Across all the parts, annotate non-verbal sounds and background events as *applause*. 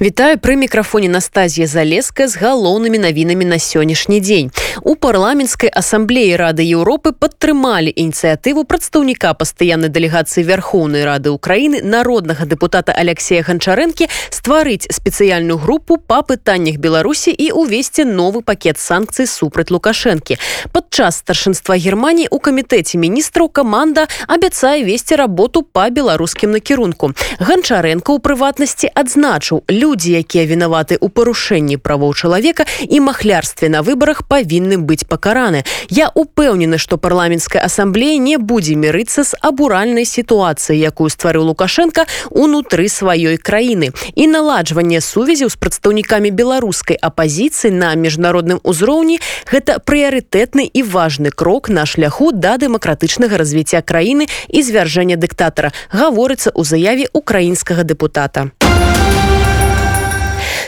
Вітаю пры мікрафоне Настазія Залеска з галоўнымі навінамі на сённяшні дзень. У парламенцкай асамблеі рады Еўропы падтрымалі ініцыятыву прадстаўніка пастаяннай дэлегацыі вярхоўнай рады ўкраіны народнага дэпутата Алексея ганчарэнкі стварыць спецыяльную групу па пытаннях Беларусі і увесці новы пакет санкцый супраць лукашэнкі. Падчас старшынства Геррманіі у камітэце міністраў каманда абяцае весці работу па беларускім накірунку. Ганчарэнка ў прыватнасці адзначыў люди людзі якія вінаваты ў парушэнні правоў чалавека і махлярстве на выбарах павінны быць пакараны. Я упэўнены што парламенцкая асамблея не будзе мірыцца з абуральнай сітуацыі якую стварыў лукашенко унутры сваёй краіны. І наладжванне сувязяў з прадстаўнікамі беларускай апазіцыі на міжнародным узроўні гэта прыярытэтны і важны крок на шляху да дэмакратычнага развіцця краіны і звяржэння дыктатара гаворыцца ў заяве украінскага дэпутата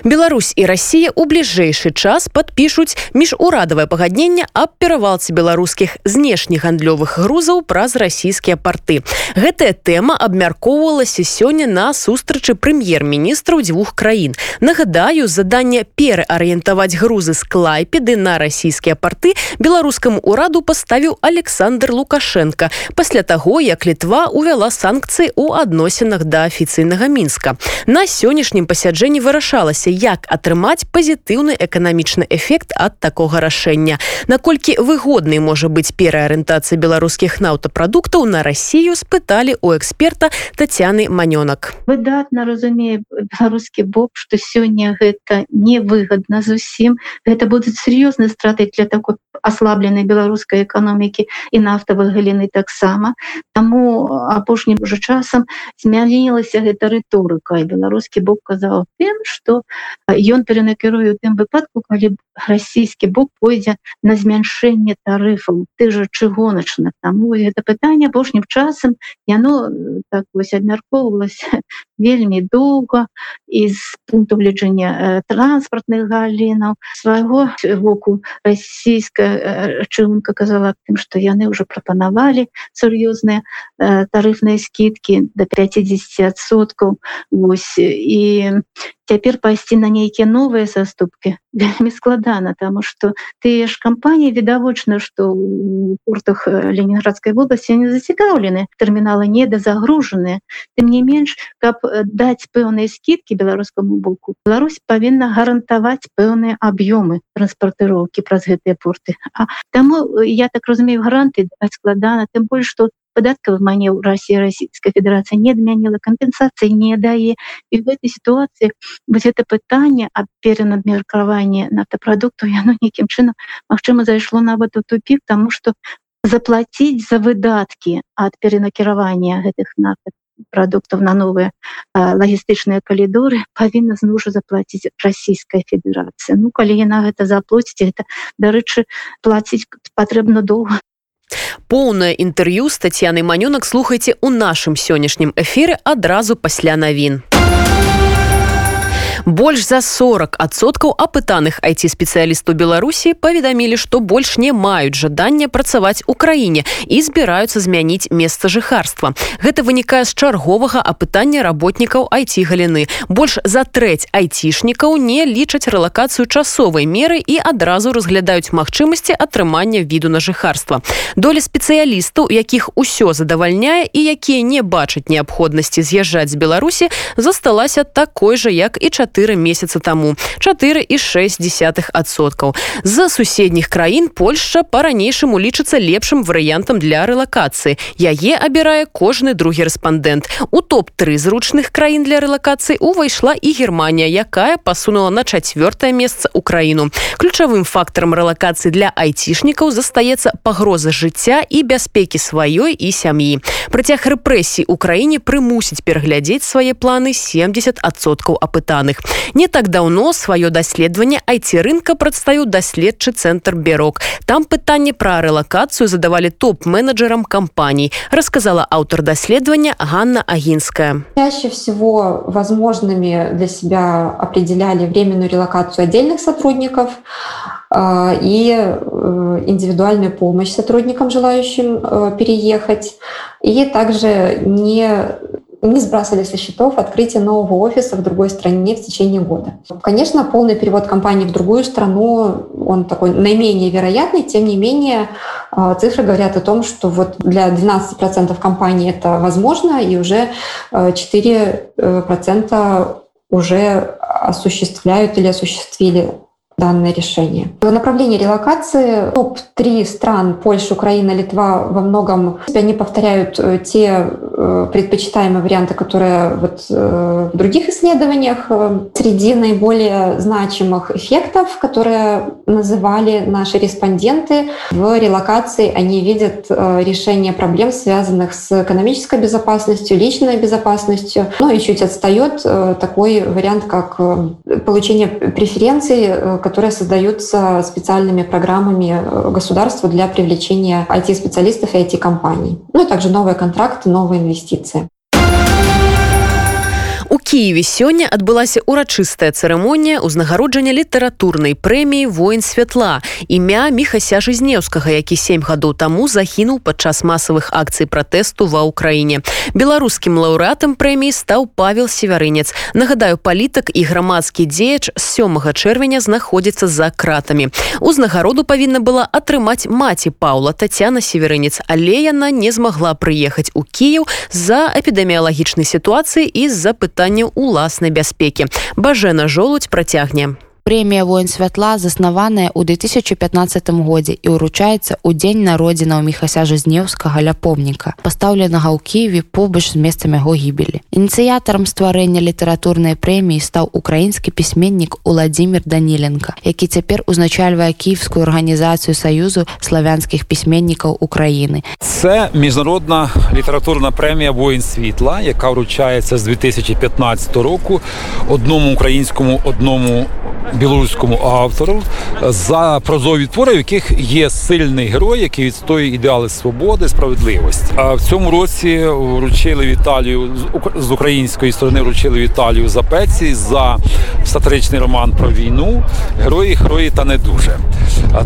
Беларусь і Расія ў бліжэйшы час падпішуць міжурадавае пагадненне аб перавалцы беларускіх знешніх гандлёвых грузаў праз расійскія порты. Гэтая тэма абмяркоўвалася сёння на сустрачы прэм'ер-міністраў дзвюх краін. Нагадаю, заданне пераарыентаваць грузы з клайпеды на расійскія порты беларускаму ўраду паставіў Александр Лукашенко пасля таго, як літва увяла санкцыі ў адносінах да афіцыйнага мінска. На сённяшнім пасяджэнні вырашалася даведалася як атрымаць пазітыўны эканамічны эфект ад такога рашэння. Наколькі выгоднай можа быць пераарыентацыя беларускіх нафтапрадуктаў на Расію спыталі у эксперта татяны манёнак. Выдатна разумее беларускі бок что сёння гэта невыгодна зусім. Гэта будуць сур'ёзныя страты для такой аслабленай беларускай эканомікі і нафтавых галіны таксама. Таму апошнім уже часам змянілася гэта рыторыка. І беларускі бок казаў тым что ён перанакіруе у тым выпадку калі расійскі бок пойдзе на змяншэнне тарыфаў. Ты же чыгоначна. Таму это пытанне апошнім часам яно так вось абмяркоўвалася вельмі доўга из пункту гледжання транспортных галінаў. Свайго воку расійская чыгунка казала тым что яны уже прапанавалі сур'ёзныя тарыфныя скидки до 50соткаў Вось і цяпер пайсці на нейкія новыя саступки вельмі *laughs* складана тому что тыя ж кампаніі відавочна что у портах ленинградской вобласці не зацікаўлены тэрміналы недазагружаныя тым не менш каб даць пэўныя скидки беларускаму боку Беларусь павінна гарантаваць пэўныя аб'ёмы транспартыроўкі праз гэтыя порты. А таму я так разумею гаранты складана тым больш что падаткавых манеў Россия Российская Федерация не адмяніла кампенсацыі не дае і в этой ситуации вось это пытанне об перанадмеркаванне нафтапрадукту яно нейкім чынам Мачыма зайшло нават у тупик тому что заплатить за выдатки от перенакіравання гэтых нафтов продуктов на новые лагістычныя калідоры павінна знужа заплатіць Российская Федерация. Ну калі яна гэта заплоціць это дарэчы платіць патрэбна доўга Поўнае інтэрв'ю з Тацянай манёнак слухайце ў нашым сённяшнім эфіры адразу пасля навін больш за 40соткаў апытаных айти-спецыялістаў беларусі паведамілі што больш не маюць жадання працаваць у краіне і збіраюцца змяніць месца жыхарства. Гэта вынікае з чарговага апытання работнікаў айти галіны больш за трэць айцішнікаў не лічаць рэлакацыю часовай меры і адразу разглядаюць магчымасці атрымання віду на жыхарства. Доля спецыялістаў якіх усё задавальняе і якія не бачаць неабходнасці з'язджаць з беларусі засталася такой жа як і 4 4 месяца таму 4 і 6 десятых-соткаў з суседніх краін Польша по-ранейшаму лічыцца лепшым варыянтам для рэлакацыі яе абірае кожны другі рэспандэнт у топ-3 зручных краін для рэлакацыі увайшла і Германія якая пасунула на чавёртае месца украіну ключавым фактарам рэлакацыі для айцішнікаў застаецца пагроза жыцця і бяспекі сваёй і сям'і. Працяг рэпрэсій краіне прымусіць пераглядзець свае планы 70соткаў апытаных іх не так даўно сваё даследаванне айти рынка прадстаю даследчы цэнтр бярок там пытанне пра рэлакацыю задавалі топ-менеджерам кампаній рассказала аўтар даследавання Ганна агінская чаще всего возможными для себя определяли временную релокацию отдельных сотрудников и э, индивидуальную помощь сотрудникам желающим э, переехать и также не не сбрасывали со счетов открытие нового офиса в другой стране в течение года. Конечно, полный перевод компании в другую страну, он такой наименее вероятный, тем не менее а, цифры говорят о том, что вот для 12% компаний это возможно, и уже 4% э, уже осуществляют или осуществили данное решение. В направлении релокации топ-3 стран Польша, Украина, Литва во многом они повторяют э, те предпочитаемые варианты, которые вот э, в других исследованиях. Среди наиболее значимых эффектов, которые называли наши респонденты, в релокации они видят решение проблем, связанных с экономической безопасностью, личной безопасностью. Ну и чуть отстает такой вариант, как получение преференций, которые создаются специальными программами э, государства для привлечения IT-специалистов и IT-компаний. Ну и также новые контракты, новые инвестиции. Киеве сёння адбылася урачыстая цырымонія ўзнагароджання літаратурнай прэміі воін святла імя міхася жызнеўскага які сем гадоў таму загінуў падчас масавых акцый пратэсту ва ўкраіне. Беларускім лаўрэатам прэміі стаў павел севярынец. Нагадаю палітык і грамадскі дзеяч з сёмага чэрвеня знаходзіцца за кратамі. Узнагароду павінна была атрымаць маці паула татяна северынец але яна не змагла прыехаць у кіяў з-за эпідэміялагічнай сітуацыі і з-за пытання пытанняў уласнай бяспекі. Бажэна жолудь працягне прэмія воін святла заснаваная ў 2015 годзе і ўручаецца ў дзень народзінаў міхася жызнеўскага ля помніка пастаўленага ў кіеве побач з месцам яго гібелі ініцыятарам стварэння літаратурнай прэміі стаў украінскі пісьменнік уладзімир даніленко які цяпер узначальвае кіевскую арганізацыю саюзу славянскіх пісьменнікаў Україніны це міжнародна літаратурна прэмія воін світла яка вручаецца з 2015 року одному українському одному білоруському автору за прозові твори, в яких є сильний герой, який відстоює ідеали свободи, справедливості. А в цьому році вручили Віталію з української сторони вручили Віталію за пеці за сатиричний роман про війну. Герої, герої та не дуже.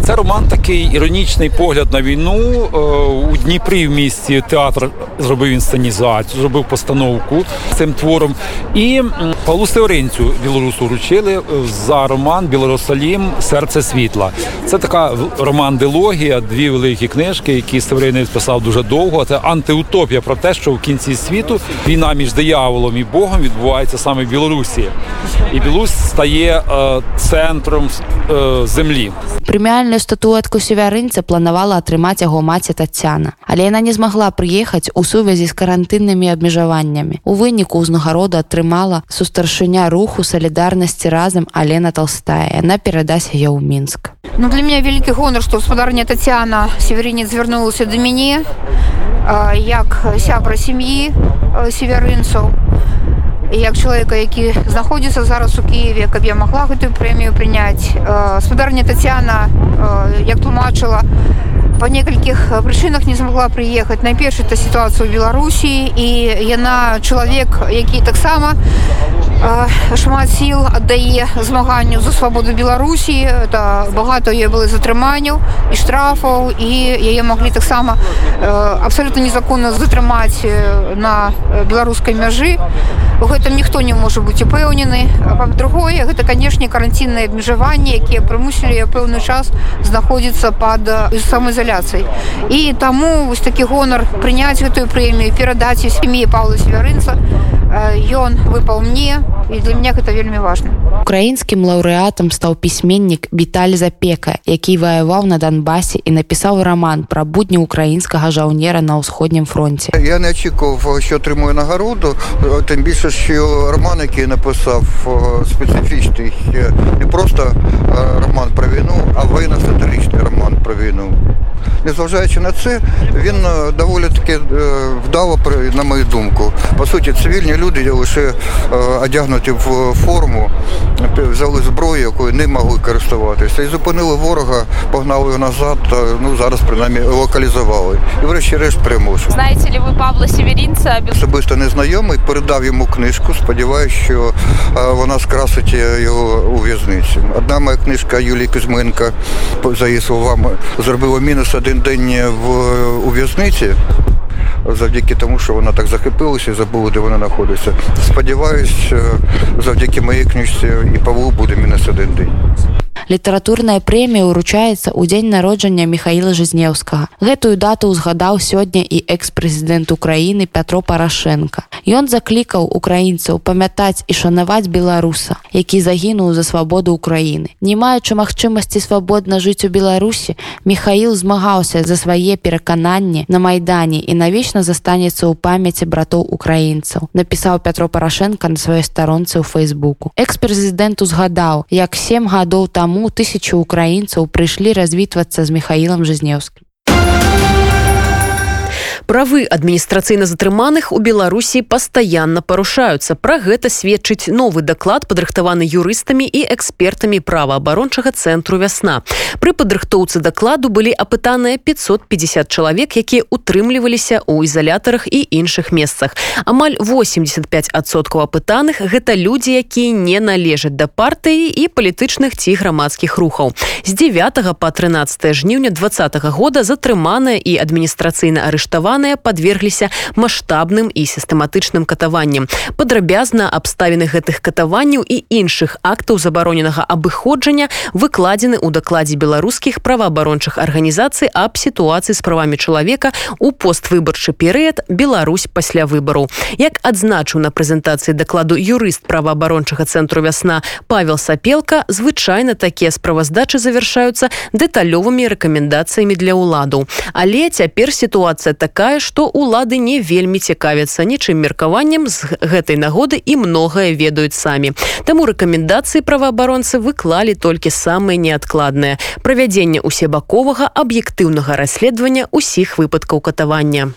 Це роман такий іронічний погляд на війну. Е, у Дніпрі в місті театр зробив інсценізацію, зробив постановку цим твором. І Павлу Сеоринцю білорусу вручили за роман Білорусалім Серце світла. Це така роман-дилогія, дві великі книжки, які Северинець писав дуже довго. Це антиутопія про те, що в кінці світу війна між дияволом і Богом відбувається саме в Білорусі. І Білорусь стає е, центром е, землі. Прэміальную статуэтку севярынца планавала атрымаць яго маці Тацяна, але яна не змагла прыехаць у сувязі з карантыннымі абмежаваннямі. У выніку ўзнагарода атрымала сустаршыня руху салідарнасці разам Алена Толстая. Яна перадасць яе ў мінск. Ну, для меня вялікі гонар, што гаспадарня Тацяна северынец звярнулася да мяне як сябра сям'і северынцаў як чалавека які знаходзіцца зараз у Киеве каб я могла гэтую прэмію прыняць гаспадарня Тацяна як тлумачыла по некалькіх прычынах не змогла прыехаць найперш это сітуацыю беларусі і яна чалавек які таксама шмат сіл аддае змаганню за свабоду беларусі. Это багато е было затрыманняў і штрафаў і яе маглі таксама абсолютно незаконна затрымаць на беларускай мяжы. У гэтым ніхто не можа быць упэўнены. Другое гэта канешне каранцінныя абмежаванні якія прымусілі пэўны час знаходзіцца под самаізаляцыяй і таму вось такі гонар прыняць гэтую прэмію перадаць сям'і павла свярынца ён выпал мне і для меня гэта вельмі важно украінскім лаўрэатам стаў пісьменнік віталь запека які ваяваў на донбасе і напісаў роман пра будні украінскага жаўнера на ўсходнім фронте я не очікував що отримую нагороду тим більше що роман який написав специфічний не просто роман про війну а воєнно-сатиричний роман про війну незважаючи на це він доволі таки вдало на мою думку по суті цивільні люди лише одягнуті в форму взяли зброю, якою не могли користуватися. І зупинили ворога, погнали його назад, ну зараз принаймні локалізували. І врешті-решт примусили. Знаєте ли ви Павла Северінця? Особисто незнайомий, передав йому книжку, сподіваюся, що вона скрасить його у в'язниці. Одна моя книжка Юлії Кузьменка, за її словами, зробила мінус один день в у в'язниці завдяки тому, що вона так захопилася і забула, де вона знаходиться. Сподіваюсь, завдяки моїй книжці і Павлу буде мінус один день. Літаратурная прэмія ўручаецца ў дзень народжання михаила жизнеўскага. Гэтую дату ўзгадаў сёння і экс-прэзідэнт украіны пятро парашенко ён заклікаў украінцаў памятаць і шанаваць беларуса які загінуў за свабоду украіны. Не маючы магчымасці свабодна жыць у беларусі михаил змагаўся за свае перакананні на майдане і навечна застанецца ў памяці братоў украінцаў напісаў пятро парашенко на сваёй старонцы ў фейсбуку экс-прэзідэнт узгадаў як сем гадоў таму таму тысячу украінцаў прыйшлі развітвацца з михаилом жизнеўскім правы адміністрацыйна затрыманых у беларусі пастаянна парушаюцца. Пра гэта сведчыць новы даклад падрыхтаваны юрыстамі і экспертамі праваабарончага цэнтру вясна пры падрыхтоўцы дакладу былі апытаныя 550 чалавек якія утрымліваліся ў ізалятарах і іншых месцах. Амаль 85соткаў апытаных гэта людзі якія не належаць да партыі і палітычных ці грамадскіх рухаў. З 9 по 13 жніўня два -го года затрыманая і адміністрацыйна арыштавана арыштаваныя подвергліся маштабным і сістэматычным катаваннем падрабязна абставіны гэтых катаванняў і іншых актаў забароненага абыходжання выкладзены ў дакладзе беларускіх праваабарончых арганізацый аб сітуацыі з правамі чалавека у поствыбарчы перыяд Беларусь пасля выбару як адзначыў на прэзентацыі дакладу юрыст праваабарончага цэнтру вясна павел сапелка звычайна такія справаздачы завяршаюцца дэталёвымі рэкамендацыямі для ўладу але цяпер сітуацыя такая такая што улады не вельмі цікавяцца нічым меркаваннем з гэтай нагоды і многае ведаюць самі. Таму рэкамендацыі праваабаронцы выклалі толькі самыя неадкладныя правядзенне усебаковага аб'ектыўнага расследавання ўсіх выпадкаў катавання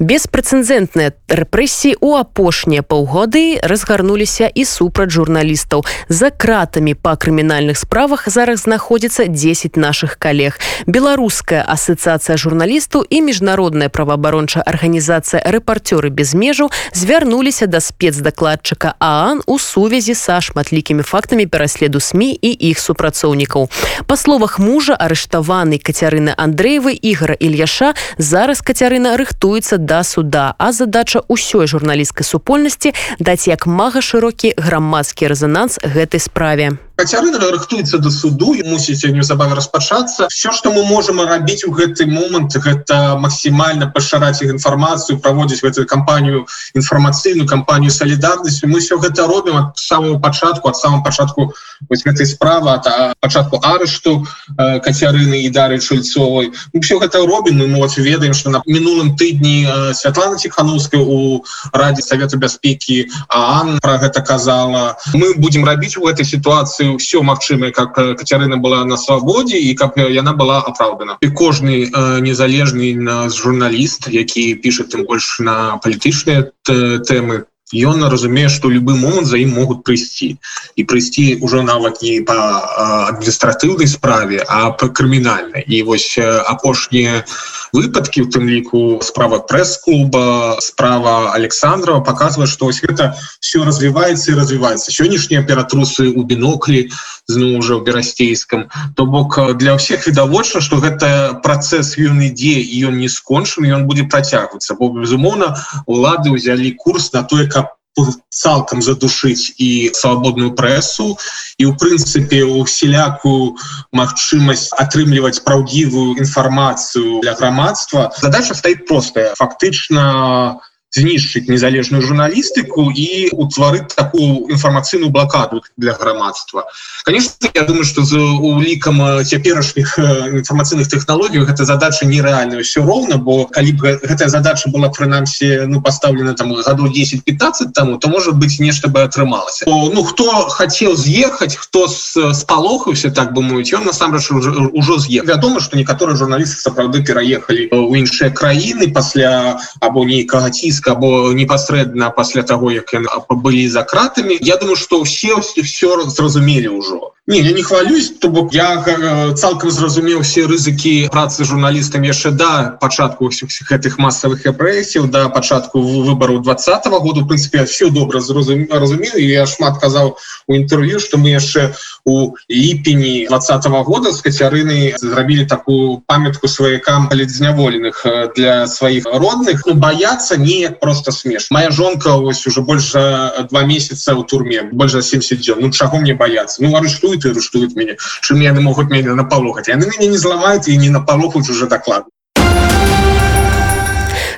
беспрэцэдэнтныя рэпрэсіі у апошнія паўгоды разгарнуліся і супраць журналістаў. За кратамі па крымінальных справах зараз знаходзіцца 10 наших калег. Беларуская асацыяцыя журналістаў і міжнародная праваабарончая арганізацыя рэпарцёры без межу звярнуліся да спецдакладчыка аан у сувязі са шматлікімі фактамі пераследу сМ і іх супрацоўнікаў. Па словах мужа арыштаваны кацярына андреевы ігора ільяша зараз кацярына рыхтуецца да суда а задача ўсёй журналісцкай супольнасці даць як мага шырокі грамадскі рэзананс гэтай справе Кацярына рыхтуецца да суду і мусіць неўзабаве распачацца все что мы можем рабіць у гэты момант гэта максімальна пашыраць іх інфармацыю праводзіць гэтую кампанію інфармацыйную кампанію салідарнасцю мы все гэта робім ад самого пачатку ад самого пачатку вось гэтай справа а пачатку арышту э, кацярыны і дары чульцовой все гэта робім мы вот ведаем что на мінулым тыдні э, Святлана ціхановская у раді Савету бяспекі Ан про гэта казала. Мы будем рабіць у этой ситуации сітуацыі ўсё магчымае как кацярына была на свабодзе і каб яна была апраўдана і кожны э, незалежны на журналіст які піша тым больш на палітычныя тэмы ён разумее что любы момант за ім могуць прыйсці. І прыйсці ўжо нават не по адміністратыўнай справе а по крымінальнай і вось апошнія выпадкі у тым ліку справа прэс-клуба справа александрова показывает что ось гэта все развивается и развивается. Сённяшнія ператрусы у біноклі зноў уже в берасцейском то бок для всех відавочна что гэта працэс ён ідзе ён не скончаны ён будзе працягвацца бо безумоўна улады ўзялі курс на тое каб цалкам задушыць і свабодную прэсу і у прынцыпе усялякую магчымасць атрымліваць праўдзівую інфармацыю для грамадства задача стаіць простая. Фактычна знішчыць незалежную журналістыку і утварыць такую інфармацыйную блакаду для грамадства. Конечно я думаю что за улікам цяперашніх інфармацыйных технологій гэта задача нереальная все роўна бо калі б гэтая задача была прынамсі ну поставлена там году 10-15 тому то может быть нешта бы атрымалася. Ну хто хотел з'ехаць хто спалохаўся так бы мовіць ён насамрэч ужо з'ех вядома что некаторыя журналісты сапраўды пераехалі у іншыя краіны пасля або нейкага ціска ціска або непасрэдна пасля того як былі за кратамі Я думаю что все все зразумелі ўжо не я не хвалюсь то бок я э, цалкам зразумеў все рызыкі працы журналістам яшчэ да пачатку ўсіх гэтых масавых рэпрэсіяў да пачатку выбору двадцатого году прынцыпе все добра зразумею я шмат казаў у інтэрв'ю что мы яшчэ у ліпені двадцатого года з кацярыны зрабілі такую памятку сваякам ледзняволеных э, для сваіх родных. Ну, бояться не просто смеш моя жонка ось уже больше два месяца у турме больше 70 дзён ну чаго мне бояться? Ну арыштуют и арыштуют меня чым яны могут меня напалохать яны меня не зламаюць і не напалохаюць уже докладно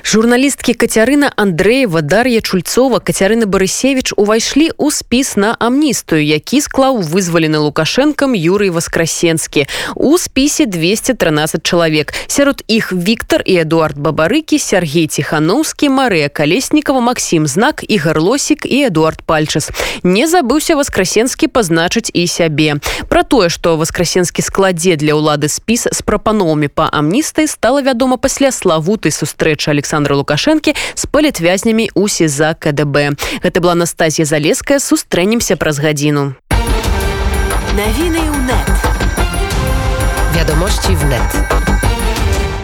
журналісткі кацярына андреева дар'я чульцова кацярына барысевич увайшлі ў спіс на амністыю які склаў вызвалены лукашэнкам юрый васкрасенскі. У спісе 213 чалавек. Сярод іх Віктор і эдуард бабарыкі Сергей ціхановскі Марыя калеснікова Макссім знак і гарлосік і эдуард пальчас. Не забыўся васкрасенскі пазначыць і сябе. Про тое што васкрасенскі складзе для ўлады спіс з прапановамі па амністай стала вядома пасля славутай сустрэчы александр александра лукашэнкі з палітвязнямі у сеза кДб. Гэта была Анастасія залеская сустрэнемся праз гадзіну навіны ў нет вядомасці в нет